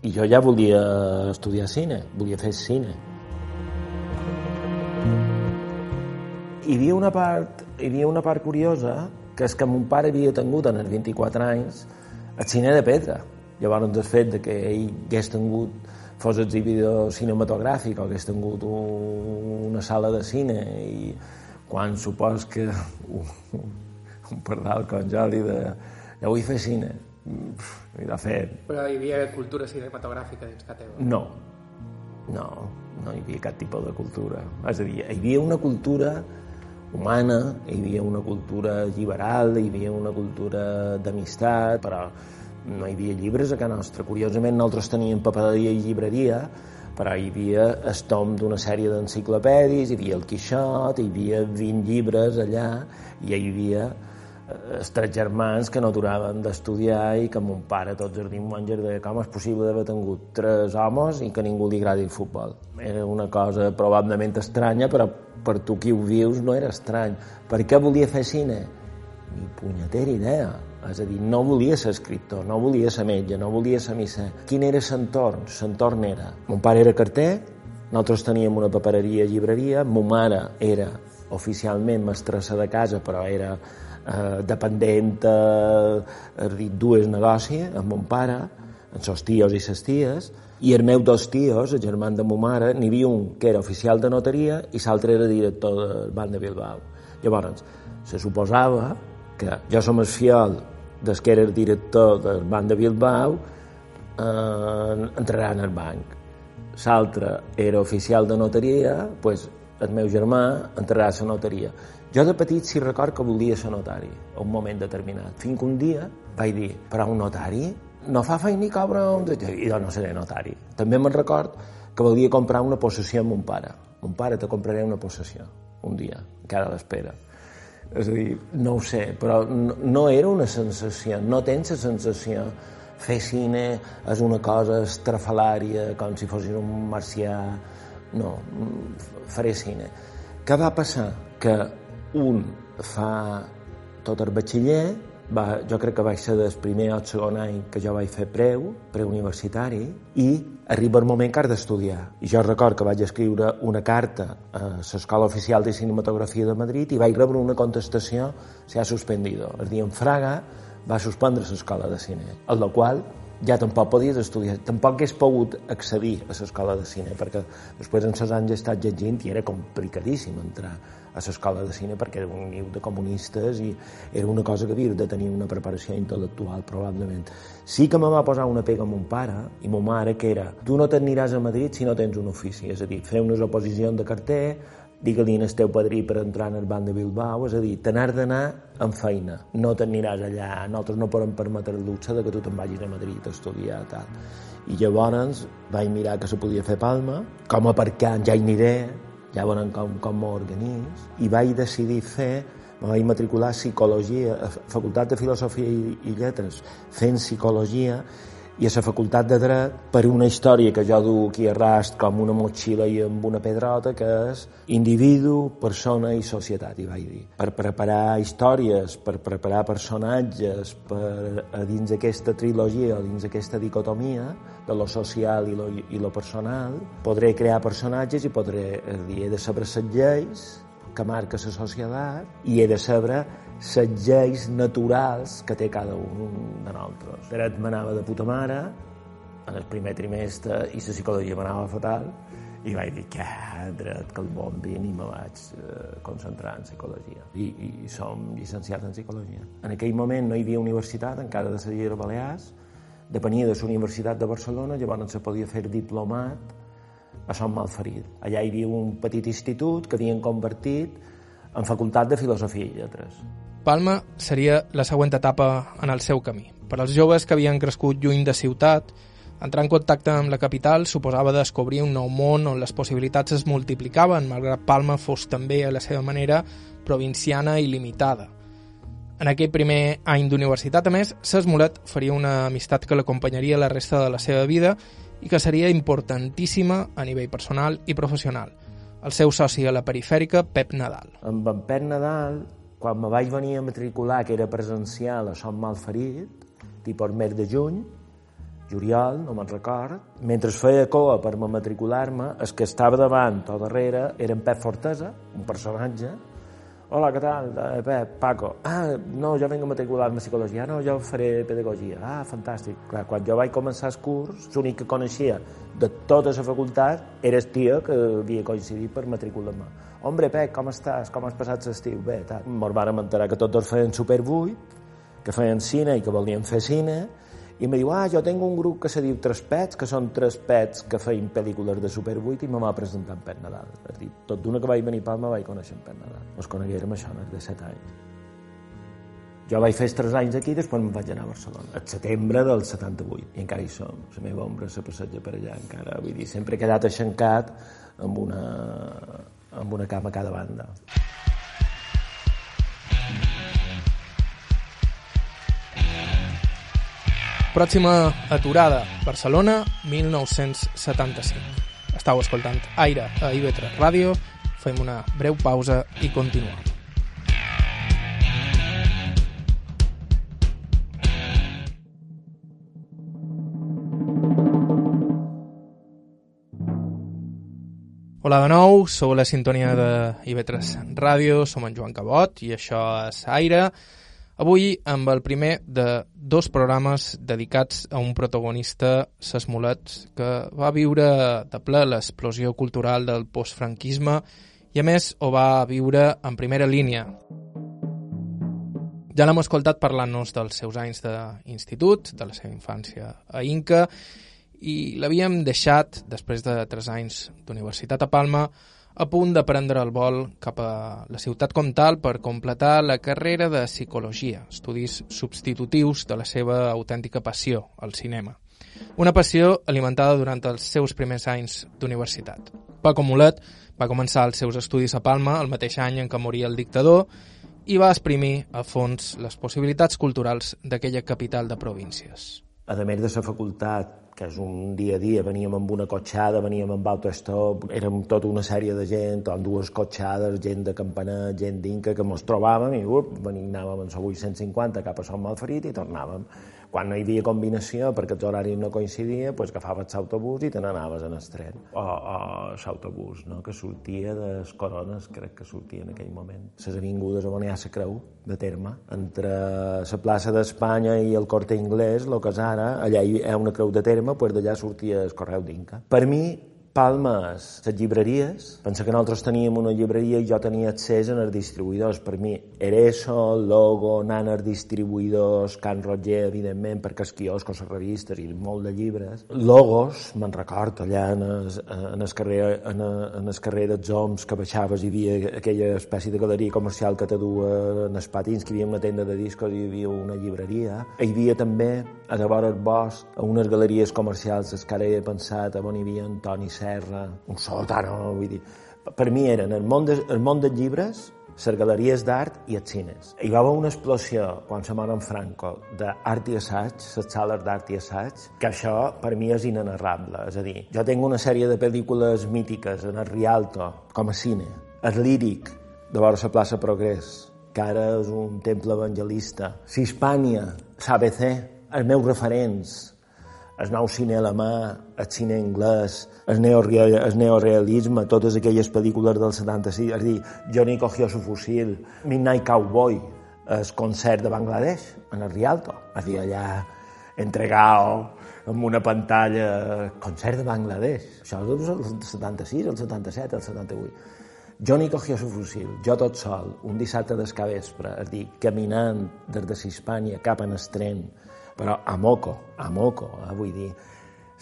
Speaker 2: i jo ja volia estudiar cine, volia fer cine. Hi havia una part, hi havia una part curiosa, que és que mon pare havia tingut en els 24 anys el cine de pedra. Llavors el fet de que ell hagués tingut fos exhibidor cinematogràfic o hagués tingut un, una sala de cine i quan supos que un, un pardal com jo li de ja vull fer cine de fet...
Speaker 1: Però hi havia cultura cinematogràfica dins que teva?
Speaker 2: No. No, no hi havia cap tipus de cultura. És a dir, hi havia una cultura humana, hi havia una cultura liberal, hi havia una cultura d'amistat, però no hi havia llibres a casa nostra. Curiosament, nosaltres teníem papereria i llibreria, però hi havia el tom d'una sèrie d'enciclopèdies, hi havia el Quixot, hi havia 20 llibres allà, i hi havia eh, els tres germans que no duraven d'estudiar i que mon pare tot jardí monges de com és possible d'haver tingut tres homes i que ningú li agradi el futbol. Era una cosa probablement estranya, però per tu qui ho vius no era estrany. Per què volia fer cine? Ni punyetera idea. És a dir, no volia ser escriptor, no volia ser metge, no volia ser misser. Quin era l'entorn? L'entorn era... Mon pare era carter, nosaltres teníem una papereria llibreria, mo mare era oficialment mestressa de casa, però era eh, dependent eh, dues negocis amb mon pare, amb els tios i les ties, i els meus dos tios, el germà de ma mare, n'hi havia un que era oficial de notaria i l'altre era director del Banc de Bilbao. Llavors, se suposava que jo som el fiol des que era el director del Banc de Bilbao eh, entrarà en el banc. L'altre era oficial de notaria, pues, el meu germà entrarà a la notaria. Jo de petit sí record que volia ser notari a un moment determinat. Fins que un dia vaig dir, però un notari no fa feina ni cobra un... I jo no seré notari. També me'n record que volia comprar una possessió amb mon pare. Mon pare te compraré una possessió un dia, encara l'espera. És a dir, no ho sé, però no, no era una sensació, no tens la sensació fer cine és una cosa estrafalària, com si fossis un marcià... No, faré cine. Què va passar? Que un fa tot el batxiller, va, jo crec que vaig ser del primer o segon any que jo vaig fer preu, preuniversitari, i arriba el moment que has d'estudiar. Jo record que vaig escriure una carta a l'Escola Oficial de Cinematografia de Madrid i vaig rebre una contestació se ha suspendido. El dia en Fraga va suspendre l'escola de cine, el la qual ja tampoc podies estudiar, tampoc hagués pogut accedir a l'escola de cine, perquè després en els anys he estat llegint i era complicadíssim entrar a l'escola de cine perquè era un niu de comunistes i era una cosa que havia de tenir una preparació intel·lectual, probablement. Sí que me va posar una pega a mon pare i mon mare, que era tu no t'aniràs a Madrid si no tens un ofici, és a dir, fer unes oposicions de carter, digue-li al teu padrí per entrar en el banc de Bilbao, és a dir, te n'has d'anar amb feina, no t'aniràs allà, nosaltres no podem permetre el luxe de que tu te'n vagis a Madrid a estudiar, tal. I llavors vaig mirar que se podia fer Palma, com a aparcant ja hi aniré, ja veurem com, com m'organís, i vaig decidir fer me vaig matricular a Psicologia, a Facultat de Filosofia i, i Lletres, fent Psicologia, i a la facultat de dret per una història que jo duc aquí a rast com una motxilla i amb una pedrota que és individu, persona i societat, i vaig dir. Per preparar històries, per preparar personatges, per a dins aquesta trilogia, dins aquesta dicotomia de lo social i lo, i lo personal, podré crear personatges i podré, és dir, de saber les lleis que marca la societat i he de saber les lleis naturals que té cada un de nosaltres. Dret m'anava de puta mare, en el primer trimestre, i la psicologia m'anava fatal, i vaig dir que dret que el bombin i me vaig eh, concentrar en psicologia. I, I som llicenciats en psicologia. En aquell moment no hi havia universitat, encara de Illes Balears, depenia de la Universitat de Barcelona, llavors se podia fer diplomat a Sant Malferit. Allà hi havia un petit institut que havien convertit en facultat de Filosofia i Lletres.
Speaker 1: Palma seria la següent etapa en el seu camí. Per als joves que havien crescut lluny de ciutat, entrar en contacte amb la capital suposava descobrir un nou món on les possibilitats es multiplicaven, malgrat Palma fos també, a la seva manera, provinciana i limitada. En aquell primer any d'universitat, a més, Sesmolet faria una amistat que l'acompanyaria la resta de la seva vida i que seria importantíssima a nivell personal i professional. El seu soci a la perifèrica, Pep Nadal.
Speaker 2: Amb en Pep Nadal quan me vaig venir a matricular, que era presencial a Som Malferit, tipus mes de juny, juliol, no me'n record, mentre feia coa per matricular-me, el que estava davant o darrere era en Pep Fortesa, un personatge, Hola, què tal? Eh, Paco. Ah, no, jo vengo a matricular-me psicologia. Ah, no, jo faré pedagogia. Ah, fantàstic. Clar, quan jo vaig començar el curs, l'únic que coneixia de tota la facultat era el tio que havia coincidit per matricular-me. Hombre, Pep, com estàs? Com has passat l'estiu? Bé, tal. Ens vàrem enterar que tots dos feien Super 8, que feien cine i que volien fer cine, i em diu, ah, jo tinc un grup que se diu Tres Pets, que són tres pets que feien pel·lícules de Super 8 i me va presentar en Pet Nadal. És dir, tot d'una que vaig venir a Palma vaig conèixer en Pet Nadal. Ens coneguérem això, de 7 anys. Jo vaig fer tres anys aquí i després me'n vaig anar a Barcelona, al setembre del 78, i encara hi som. La meva ombra se passeja per allà encara. Vull dir, sempre he quedat aixencat amb una, amb una cama a cada banda.
Speaker 1: Pròxima aturada, Barcelona, 1975. Estau escoltant Aire a IB3 Ràdio, fem una breu pausa i continuem. Hola de nou, sou la sintonia de IB3 Ràdio, som en Joan Cabot i això és Aire. Avui amb el primer de dos programes dedicats a un protagonista sesmolet que va viure de ple l'explosió cultural del postfranquisme i a més ho va viure en primera línia. Ja l'hem escoltat parlant-nos dels seus anys d'institut, de la seva infància a Inca, i l'havíem deixat, després de tres anys d'universitat a Palma, a punt de prendre el vol cap a la ciutat comtal per completar la carrera de Psicologia, estudis substitutius de la seva autèntica passió, el cinema. Una passió alimentada durant els seus primers anys d'universitat. Paco Mulet va començar els seus estudis a Palma el mateix any en què moria el dictador i va exprimir a fons les possibilitats culturals d'aquella capital de províncies.
Speaker 2: A més de la facultat que és un dia a dia, veníem amb una cotxada, veníem amb autostop, érem tota una sèrie de gent, amb dues cotxades, gent de campanet, gent d'Inca, que ens trobàvem i up, veníem, anàvem en 850 cap a Sant Malferit i tornàvem. Quan no hi havia combinació, perquè els horaris no coincidia, doncs agafaves l'autobús i te n'anaves en el tren. O, o l'autobús, no? que sortia de les corones, crec que sortia en aquell moment. Les avingudes on hi ha la creu de terme, entre la plaça d'Espanya i el Corte Inglés, el que és ara, allà hi ha una creu de terme, doncs d'allà sortia el Correu d'Inca. Per mi, Palmes, les llibreries, pensa que nosaltres teníem una llibreria i jo tenia accés en els distribuïdors. Per mi, Ereso, Logo, anant als distribuïdors, Can Roger, evidentment, perquè els quioscos, les revistes i molt de llibres. Logos, me'n record, allà en el, en el carrer, en, en el carrer dels Oms, que baixaves, hi havia aquella espècie de galeria comercial que te dua en els patins, que hi havia una tenda de discos i hi havia una llibreria. Hi havia també, a la vora del bosc, unes galeries comercials, que ara he pensat, on hi havia Antoni Serra, Serra, un sòtano, vull dir... Per mi eren el món, de, el món dels llibres, les galeries d'art i els cines. Hi va haver una explosió, quan se mor en Franco, d'art i assaig, les sales d'art i assaig, que això per mi és inenarrable. És a dir, jo tinc una sèrie de pel·lícules mítiques en el Rialto, com a cine, el líric, de vora la plaça Progrés, que ara és un temple evangelista, Hispània, l'ABC, els meus referents, el nou cine alemà, el cine anglès, el, neoreal, el neorealisme, totes aquelles pel·lícules del 76, és a dir, Johnny cogió su fusil, Midnight Cowboy, el concert de Bangladesh, en el Rialto, és a dir, allà entregado amb una pantalla, concert de Bangladesh, això és el 76, el 77, el 78. Johnny cogió su fusil, jo tot sol, un dissabte d'escavespre, és a dir, caminant des de Hispània cap en el tren, però a moco, a moco, eh, vull dir,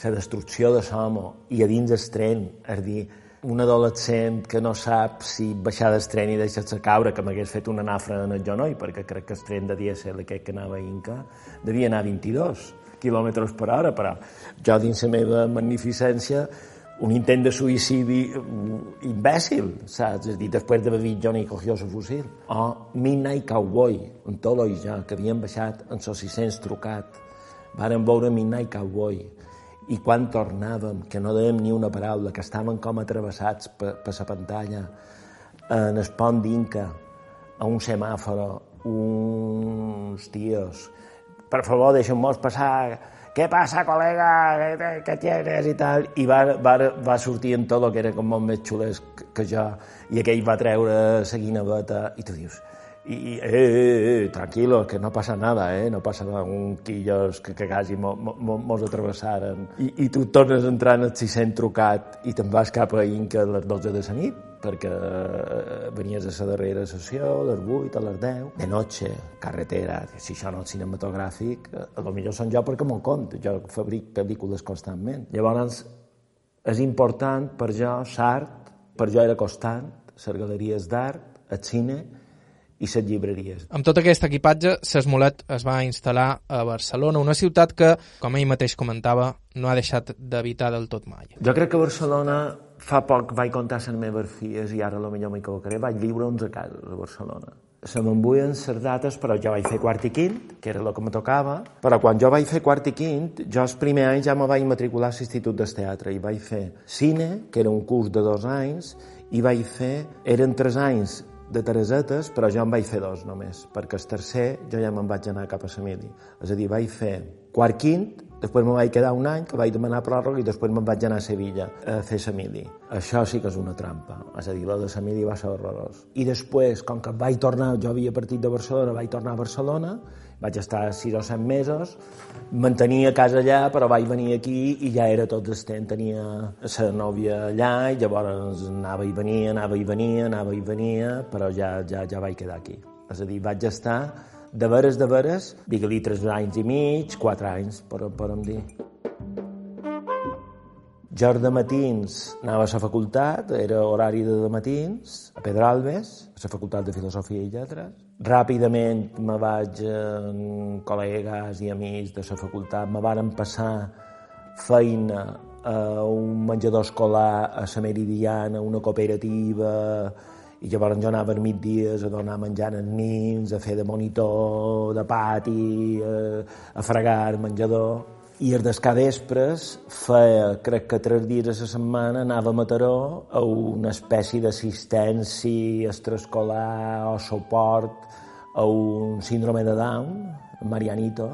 Speaker 2: la destrucció de Somo i a dins el tren, és dir, un adolescent que no sap si baixar del tren i deixar-se caure, que m'hagués fet una nafra en el genoll, perquè crec que el tren de dièsel aquest que anava a Inca devia anar a 22 quilòmetres per hora, però jo dins la meva magnificència un intent de suïcidi imbècil, saps? És a dir, després d'haver vist Johnny cogió su fusil. O Midnight Cowboy, en Tolo i jo, que havien baixat en sos 600 trucat. Varen veure Midnight Cowboy. I quan tornàvem, que no dèiem ni una paraula, que estàvem com atravessats per, per la pantalla, en el pont d'Inca, a un semàforo, uns tios, per favor, deixem-nos passar, què passa, col·lega, què, tienes i tal, i va, va, va sortir en tot que era com molt més xulès que jo, i aquell va treure la guinaveta, i tu dius, i, i eh, eh, eh, tranquilo, que no passa nada, eh, no passa nada, un quillos que, que quasi mos mo, mo, mo atravessaren, I, i tu tornes entrant al 600 trucat i te'n vas cap a Inca a les 12 de la nit, perquè eh, venies a la darrera sessió, a les 8, a les 10, de noche, carretera, si això no és cinematogràfic, eh, a lo millor són jo perquè m'ho compte, jo fabric pel·lícules constantment. Llavors, és important per jo, l'art, per jo era constant, les galeries d'art, el cine, i les llibreries.
Speaker 1: Amb tot aquest equipatge, Sesmolet es va instal·lar a Barcelona, una ciutat que, com ell mateix comentava, no ha deixat d'evitar del tot mai.
Speaker 2: Jo crec que Barcelona, fa poc vaig contar les meves filles i ara millor m'equivocaré, vaig viure 11 cases a Barcelona. Se m'embuien les dates, però jo vaig fer quart i quint, que era el que me tocava, però quan jo vaig fer quart i quint, jo els primers anys ja me vaig matricular a l'Institut del Teatre i vaig fer cine, que era un curs de dos anys, i vaig fer, eren tres anys de Teresetes, però jo en vaig fer dos només, perquè el tercer jo ja me'n vaig anar cap a Samili. És a dir, vaig fer quart quint, després me vaig quedar un any, que vaig demanar pròrroga, i després me'n vaig anar a Sevilla a fer Samili. Això sí que és una trampa, és a dir, la de Samili va ser horrorós. I després, com que vaig tornar, jo havia partit de Barcelona, vaig tornar a Barcelona, vaig estar sis o set mesos, mantenia casa allà, però vaig venir aquí i ja era tot estent, tenia la nòvia allà i llavors anava i venia, anava i venia, anava i venia, però ja, ja, ja vaig quedar aquí. És a dir, vaig estar de veres, de veres, digue-li tres anys i mig, quatre anys, per, per em dir. Jo de matins anava a la facultat, era horari de matins, a Pedralbes, a la facultat de Filosofia i Lletres. Ràpidament me vaig amb col·legues i amics de la facultat, me varen passar feina a un menjador escolar a la Meridiana, una cooperativa, i llavors jo anava migdies a donar menjar als nins, a fer de monitor, de pati, a, a fregar el menjador i els descadespres feia, crec que tres dies a la setmana, anava a Mataró a una espècie d'assistència extraescolar o suport a un síndrome de Down, Marianito,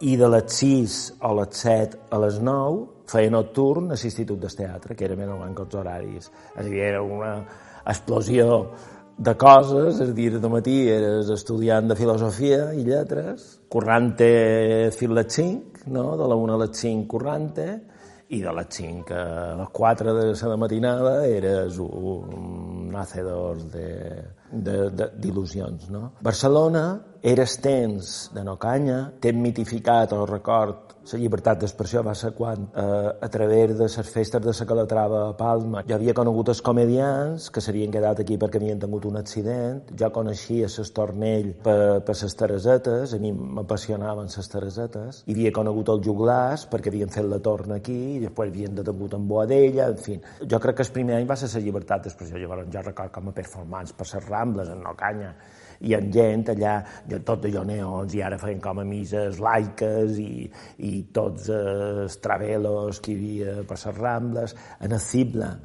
Speaker 2: i de les 6 a les 7 a les 9 feia nocturn a l'Institut del Teatre, que era més o menys els horaris. És a dir, era una explosió de coses, és a dir, de matí eres estudiant de filosofia i lletres, currante fins les 5, no? de la 1 a les 5 currante, i de les 5 a les 4 de la matinada eres un hacedor d'il·lusions. No? Barcelona eres temps de no canya, temps mitificat o record la llibertat d'expressió va ser quan, eh, a través de les festes de la Calatrava a Palma, jo havia conegut els comedians que s'havien quedat aquí perquè havien tingut un accident, jo coneixia l'Estornell per, per les Teresetes, a mi m'apassionaven les Teresetes, i havia conegut el Juglàs perquè havien fet la torna aquí, i després havien detingut en Boadella, en fi. Jo crec que el primer any va ser la llibertat d'expressió, llavors jo record com a performance per les Rambles, en No Canya, i en gent allà, tot allò neons, i ara feien com a misses laiques i, i tots els travelos que hi havia per les Rambles, en el Cibla.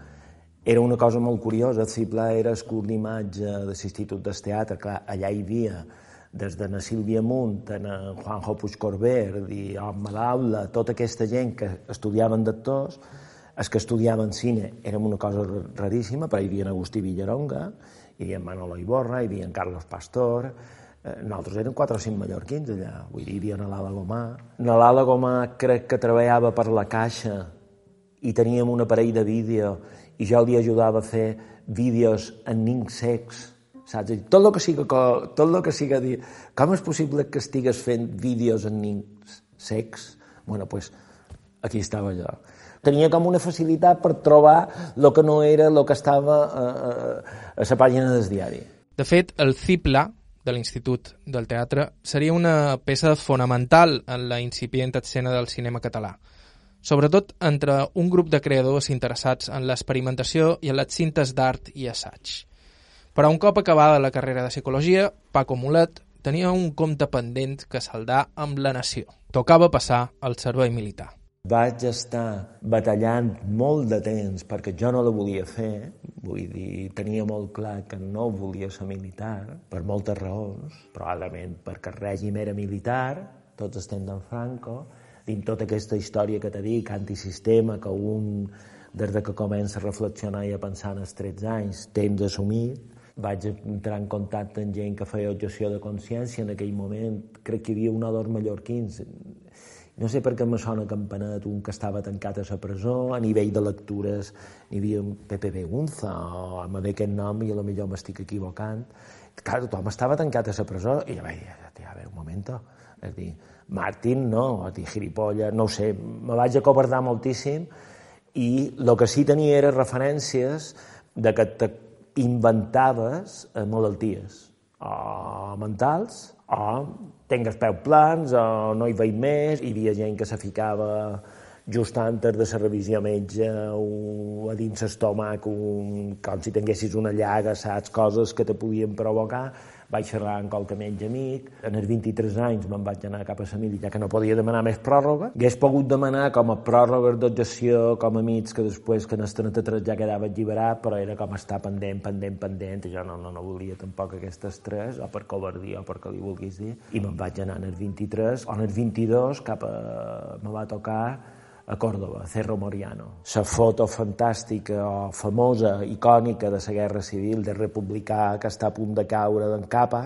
Speaker 2: Era una cosa molt curiosa, el Cibla era el d'imatge de l'Institut del Teatre, clar, allà hi havia des de na Sílvia Munt, na Juanjo Puigcorbert i Home d'Aula, tota aquesta gent que estudiaven d'actors, els que estudiaven cine érem una cosa raríssima, però hi havia Agustí Villaronga, hi havia Manolo Iborra, hi havia Carlos Pastor, eh, nosaltres érem quatre o cinc mallorquins allà, vull dir, hi havia Nalala Gomà. Nalala Gomà crec que treballava per la caixa i teníem un aparell de vídeo i jo li ajudava a fer vídeos en nins secs, saps? Tot el que siga, tot el que siga dir, com és possible que estigues fent vídeos en nins secs? Bueno, pues aquí estava jo. Tenia com una facilitat per trobar el que no era el que estava a, a, a la pàgina del diari.
Speaker 1: De fet, el CIPLA, de l'Institut del Teatre, seria una peça fonamental en la incipient escena del cinema català, sobretot entre un grup de creadors interessats en l'experimentació i en les cintes d'art i assaig. Però un cop acabada la carrera de psicologia, Paco Mulet tenia un compte pendent que saldar amb la nació. Tocava passar al servei militar.
Speaker 2: Vaig estar batallant molt de temps perquè jo no la volia fer, vull dir, tenia molt clar que no volia ser militar, per moltes raons, probablement perquè el règim era militar, tots estem d'en Franco, dins tota aquesta història que t'he dit, antisistema, que un, des de que comença a reflexionar i a pensar en els 13 anys, temps assumit, vaig entrar en contacte amb gent que feia objecció de consciència en aquell moment, crec que hi havia una dos mallorquins, no sé per què me sona Campanet, un que estava tancat a la presó, a nivell de lectures n'hi havia un Pepe Begunza, o ve aquest nom i a lo millor m'estic equivocant. Clar, tothom estava tancat a la presó i jo vaig dir, a veure, un moment, és dir, Martin no, a dir, giripolla, no ho sé, me vaig acobardar moltíssim i el que sí tenia era referències de que t'inventaves malalties o mentals o tingues peu plans o no hi veig més, hi havia gent que se ficava just antes de la revisió metge o a dins l'estómac com si tinguessis una llaga, saps, coses que te podien provocar vaig xerrar amb qualque metge amic. En els 23 anys me'n vaig anar cap a la ja que no podia demanar més pròrroga. Hauria pogut demanar com a pròrrogues d'objecció, com a mig, que després que en el 33 ja quedava alliberat, però era com estar pendent, pendent, pendent, i jo no, no, no volia tampoc aquestes tres, o per covardia, o per què li vulguis dir, i me'n vaig anar en el 23, o en el 22 cap a... me va tocar a Córdoba, Cerro Moriano. La foto fantàstica o famosa, icònica de la Guerra Civil, de republicà que està a punt de caure d'en capa,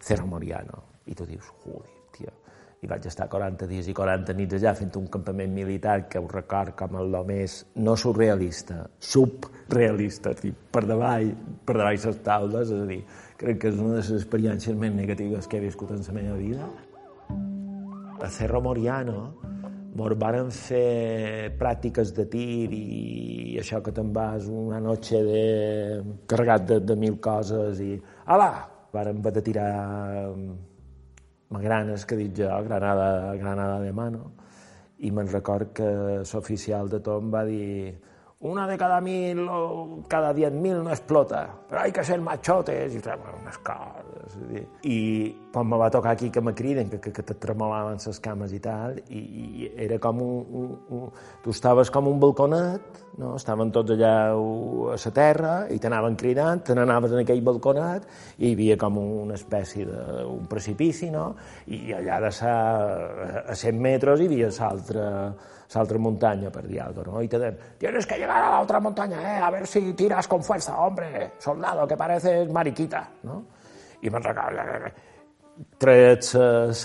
Speaker 2: Cerro Moriano. I tu dius, joder, tio. I vaig estar 40 dies i 40 nits allà fent un campament militar que ho record com el més no surrealista, subrealista, dir, per davall, per davall les taules, és a dir, crec que és una de les experiències més negatives que he viscut en la meva vida. A Cerro Moriano, Mos varen fer pràctiques de tir i això que te'n vas una noche de... carregat de, de mil coses i... Ala! Varen haver de tirar magranes, que dic jo, granada, granada de mano, i me'n record que l'oficial de tot em va dir una de cada mil o cada diez mil no explota, però hay que ser machotes, i unes coses. I quan me va tocar aquí que me criden, que, que, que te tremolaven les cames i tal, i, i era com un, un, un... Tu estaves com un balconet, no? estaven tots allà a la terra, i t'anaven cridant, te n'anaves en aquell balconet, i hi havia com una espècie de... un precipici, no? I allà de sa, a 100 metres hi havia l'altre otra muntanya, per dir algo, ¿no? Y te den, tienes que llegar a la otra montaña, ¿eh? A ver si tiras con fuerza, hombre, soldado, que pareces mariquita, no? I me'n recordo, trets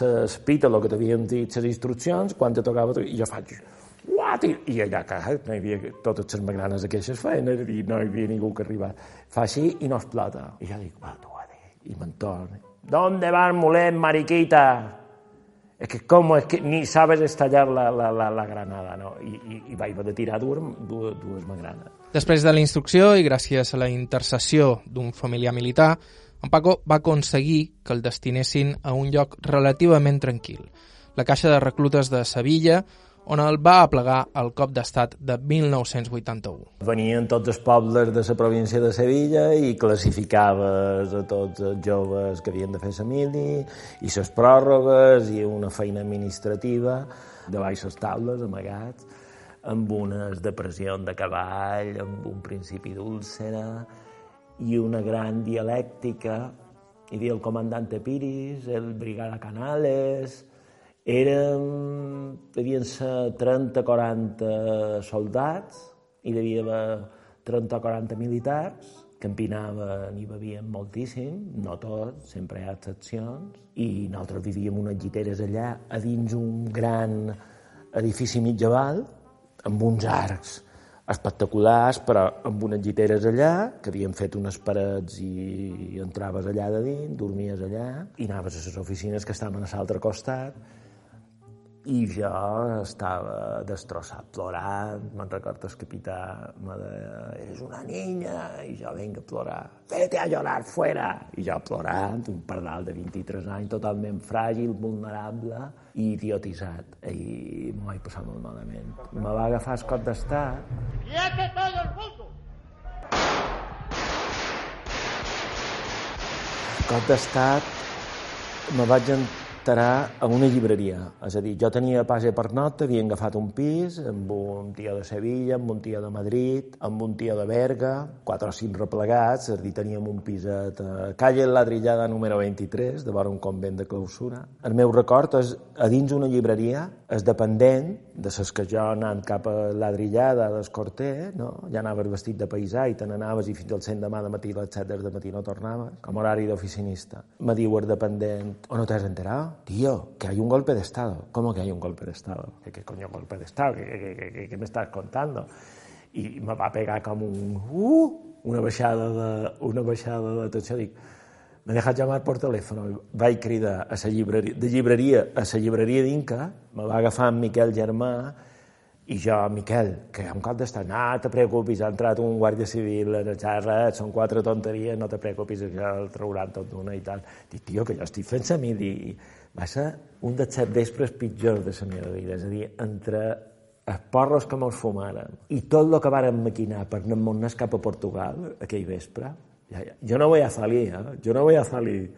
Speaker 2: l'espítalo que t'havien dit les instruccions, quan te tocava, i jo faig, what? I, i allà, que no hi havia totes les magranes aquestes feines i no hi havia ningú que arribar. Fa així i no explota. I jo dic, va, tu, i me'n torno. ¿Dónde vas, mulet, mariquita? Es que com és que ni sabes estallar la, la, la, la granada, no? I, i, i vaig haver de tirar dues, dues, dues magranes.
Speaker 1: Després de la instrucció i gràcies a la intercessió d'un familiar militar, en Paco va aconseguir que el destinessin a un lloc relativament tranquil, la Caixa de Reclutes de Sevilla, on el va aplegar el cop d'estat de 1981.
Speaker 2: Venien tots els pobles de la província de Sevilla i classificaves a tots els joves que havien de fer la mili i les pròrrogues i una feina administrativa de baixes taules, amagats, amb unes depressions de cavall, amb un principi d'úlcera i una gran dialèctica. Hi havia el comandante Piris, el brigada Canales, Érem, devien ser 30-40 soldats i devia haver 30 o 40 militars que empinaven i bevien moltíssim, no tots, sempre hi ha excepcions, i nosaltres vivíem unes lliteres allà a dins un gran edifici mitjaval amb uns arcs espectaculars, però amb unes lliteres allà, que havien fet unes parets i entraves allà de dins, dormies allà, i anaves a les oficines que estaven a l'altre costat, i jo estava destrossat, plorant, me'n recordo el capità me deia, eres una niña, i jo vinc a plorar, vete a llorar fuera, i jo plorant, un pardal de 23 anys, totalment fràgil, vulnerable i idiotitzat, i m'ho vaig passar molt malament. Me va agafar el cop d'estat... ¡Quiete todo el mundo! cop d'estat me vaig estarà a una llibreria. És a dir, jo tenia passe per nota, havia agafat un pis amb un tio de Sevilla, amb un tio de Madrid, amb un tio de Berga, quatre o cinc replegats, és a dir, teníem un piset a Calle Ladrillada número 23, de vora un convent de clausura. El meu record és, a dins una llibreria, és dependent, de ses que jo anant cap a l'adrillada d'Escorter, no? ja anaves vestit de paisà i te n'anaves i fins al cent demà de matí a les 7 de matí no tornaves, com horari d'oficinista. Me diu el dependent, ¿o no te has enterado? Tío, que hay un golpe de Estado. ¿Cómo que hay un golpe de Estado? ¿Qué, coño golpe de Estado? ¿Qué, qué, qué, qué, me estás contando? I me va pegar com un... Uh, una baixada de, una baixada de tensió. Dic, m'he deixat llamar per telèfon. Vaig cridar a la llibreria, de llibreria a la llibreria d'Inca, me va agafar en Miquel Germà, i jo, Miquel, que un cop d'estat, no te preocupis, ha entrat un guàrdia civil en el xerrat, són quatre tonteries, no te preocupis, que el trauran tot d'una i tal. Dic, tio, que jo estic fent a mi, dic, va ser un dels set vespres pitjors de la meva vida, és a dir, entre els porros que mos fumaren i tot el que varen maquinar per anar cap a Portugal aquell vespre, jo no voy a salir, eh? jo no voy a salir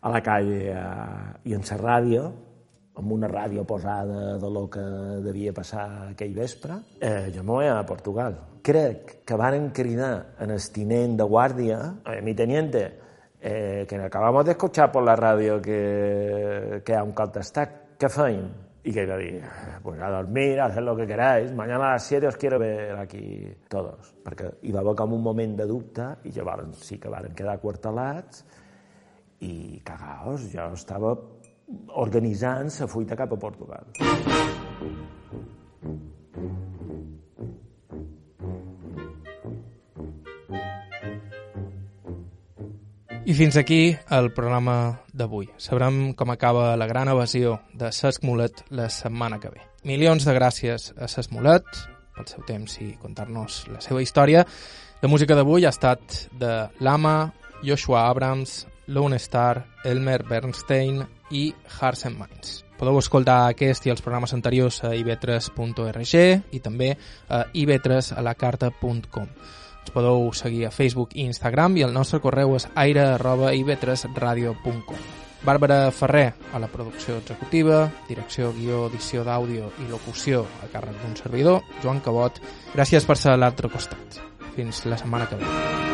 Speaker 2: a la calle a, i en la ràdio, amb una ràdio posada de lo que devia passar aquell vespre, eh, jo me voy a Portugal. Crec que varen cridar en el tinent de guàrdia, eh, mi teniente, eh, que acabamos de escuchar por la radio que, que ha un cop d'estat, què feim? Y que le dije, pues a dormir, a hacer lo que queráis, mañana a las 7 os quiero ver aquí todos. Perquè hi va haver com un moment de dubte i llavors sí que varen quedar quartelats i cagaos, jo estava organitzant la fuita cap a Portugal.
Speaker 1: I fins aquí el programa d'avui. Sabrem com acaba la gran evasió de Cesc Mulet la setmana que ve. Milions de gràcies a Cesc Mulet pel seu temps i contar-nos la seva història. La música d'avui ha estat de Lama, Joshua Abrams, Lone Star, Elmer Bernstein i Hearts and Minds. Podeu escoltar aquest i els programes anteriors a ib3.org i també a ib3alacarta.com. Ens podeu seguir a Facebook i Instagram i el nostre correu és aire arroba ib3radio.com. Bàrbara Ferrer a la producció executiva, direcció, guió, edició d'àudio i locució a càrrec d'un servidor, Joan Cabot. Gràcies per ser a l'altre costat. Fins la setmana que ve.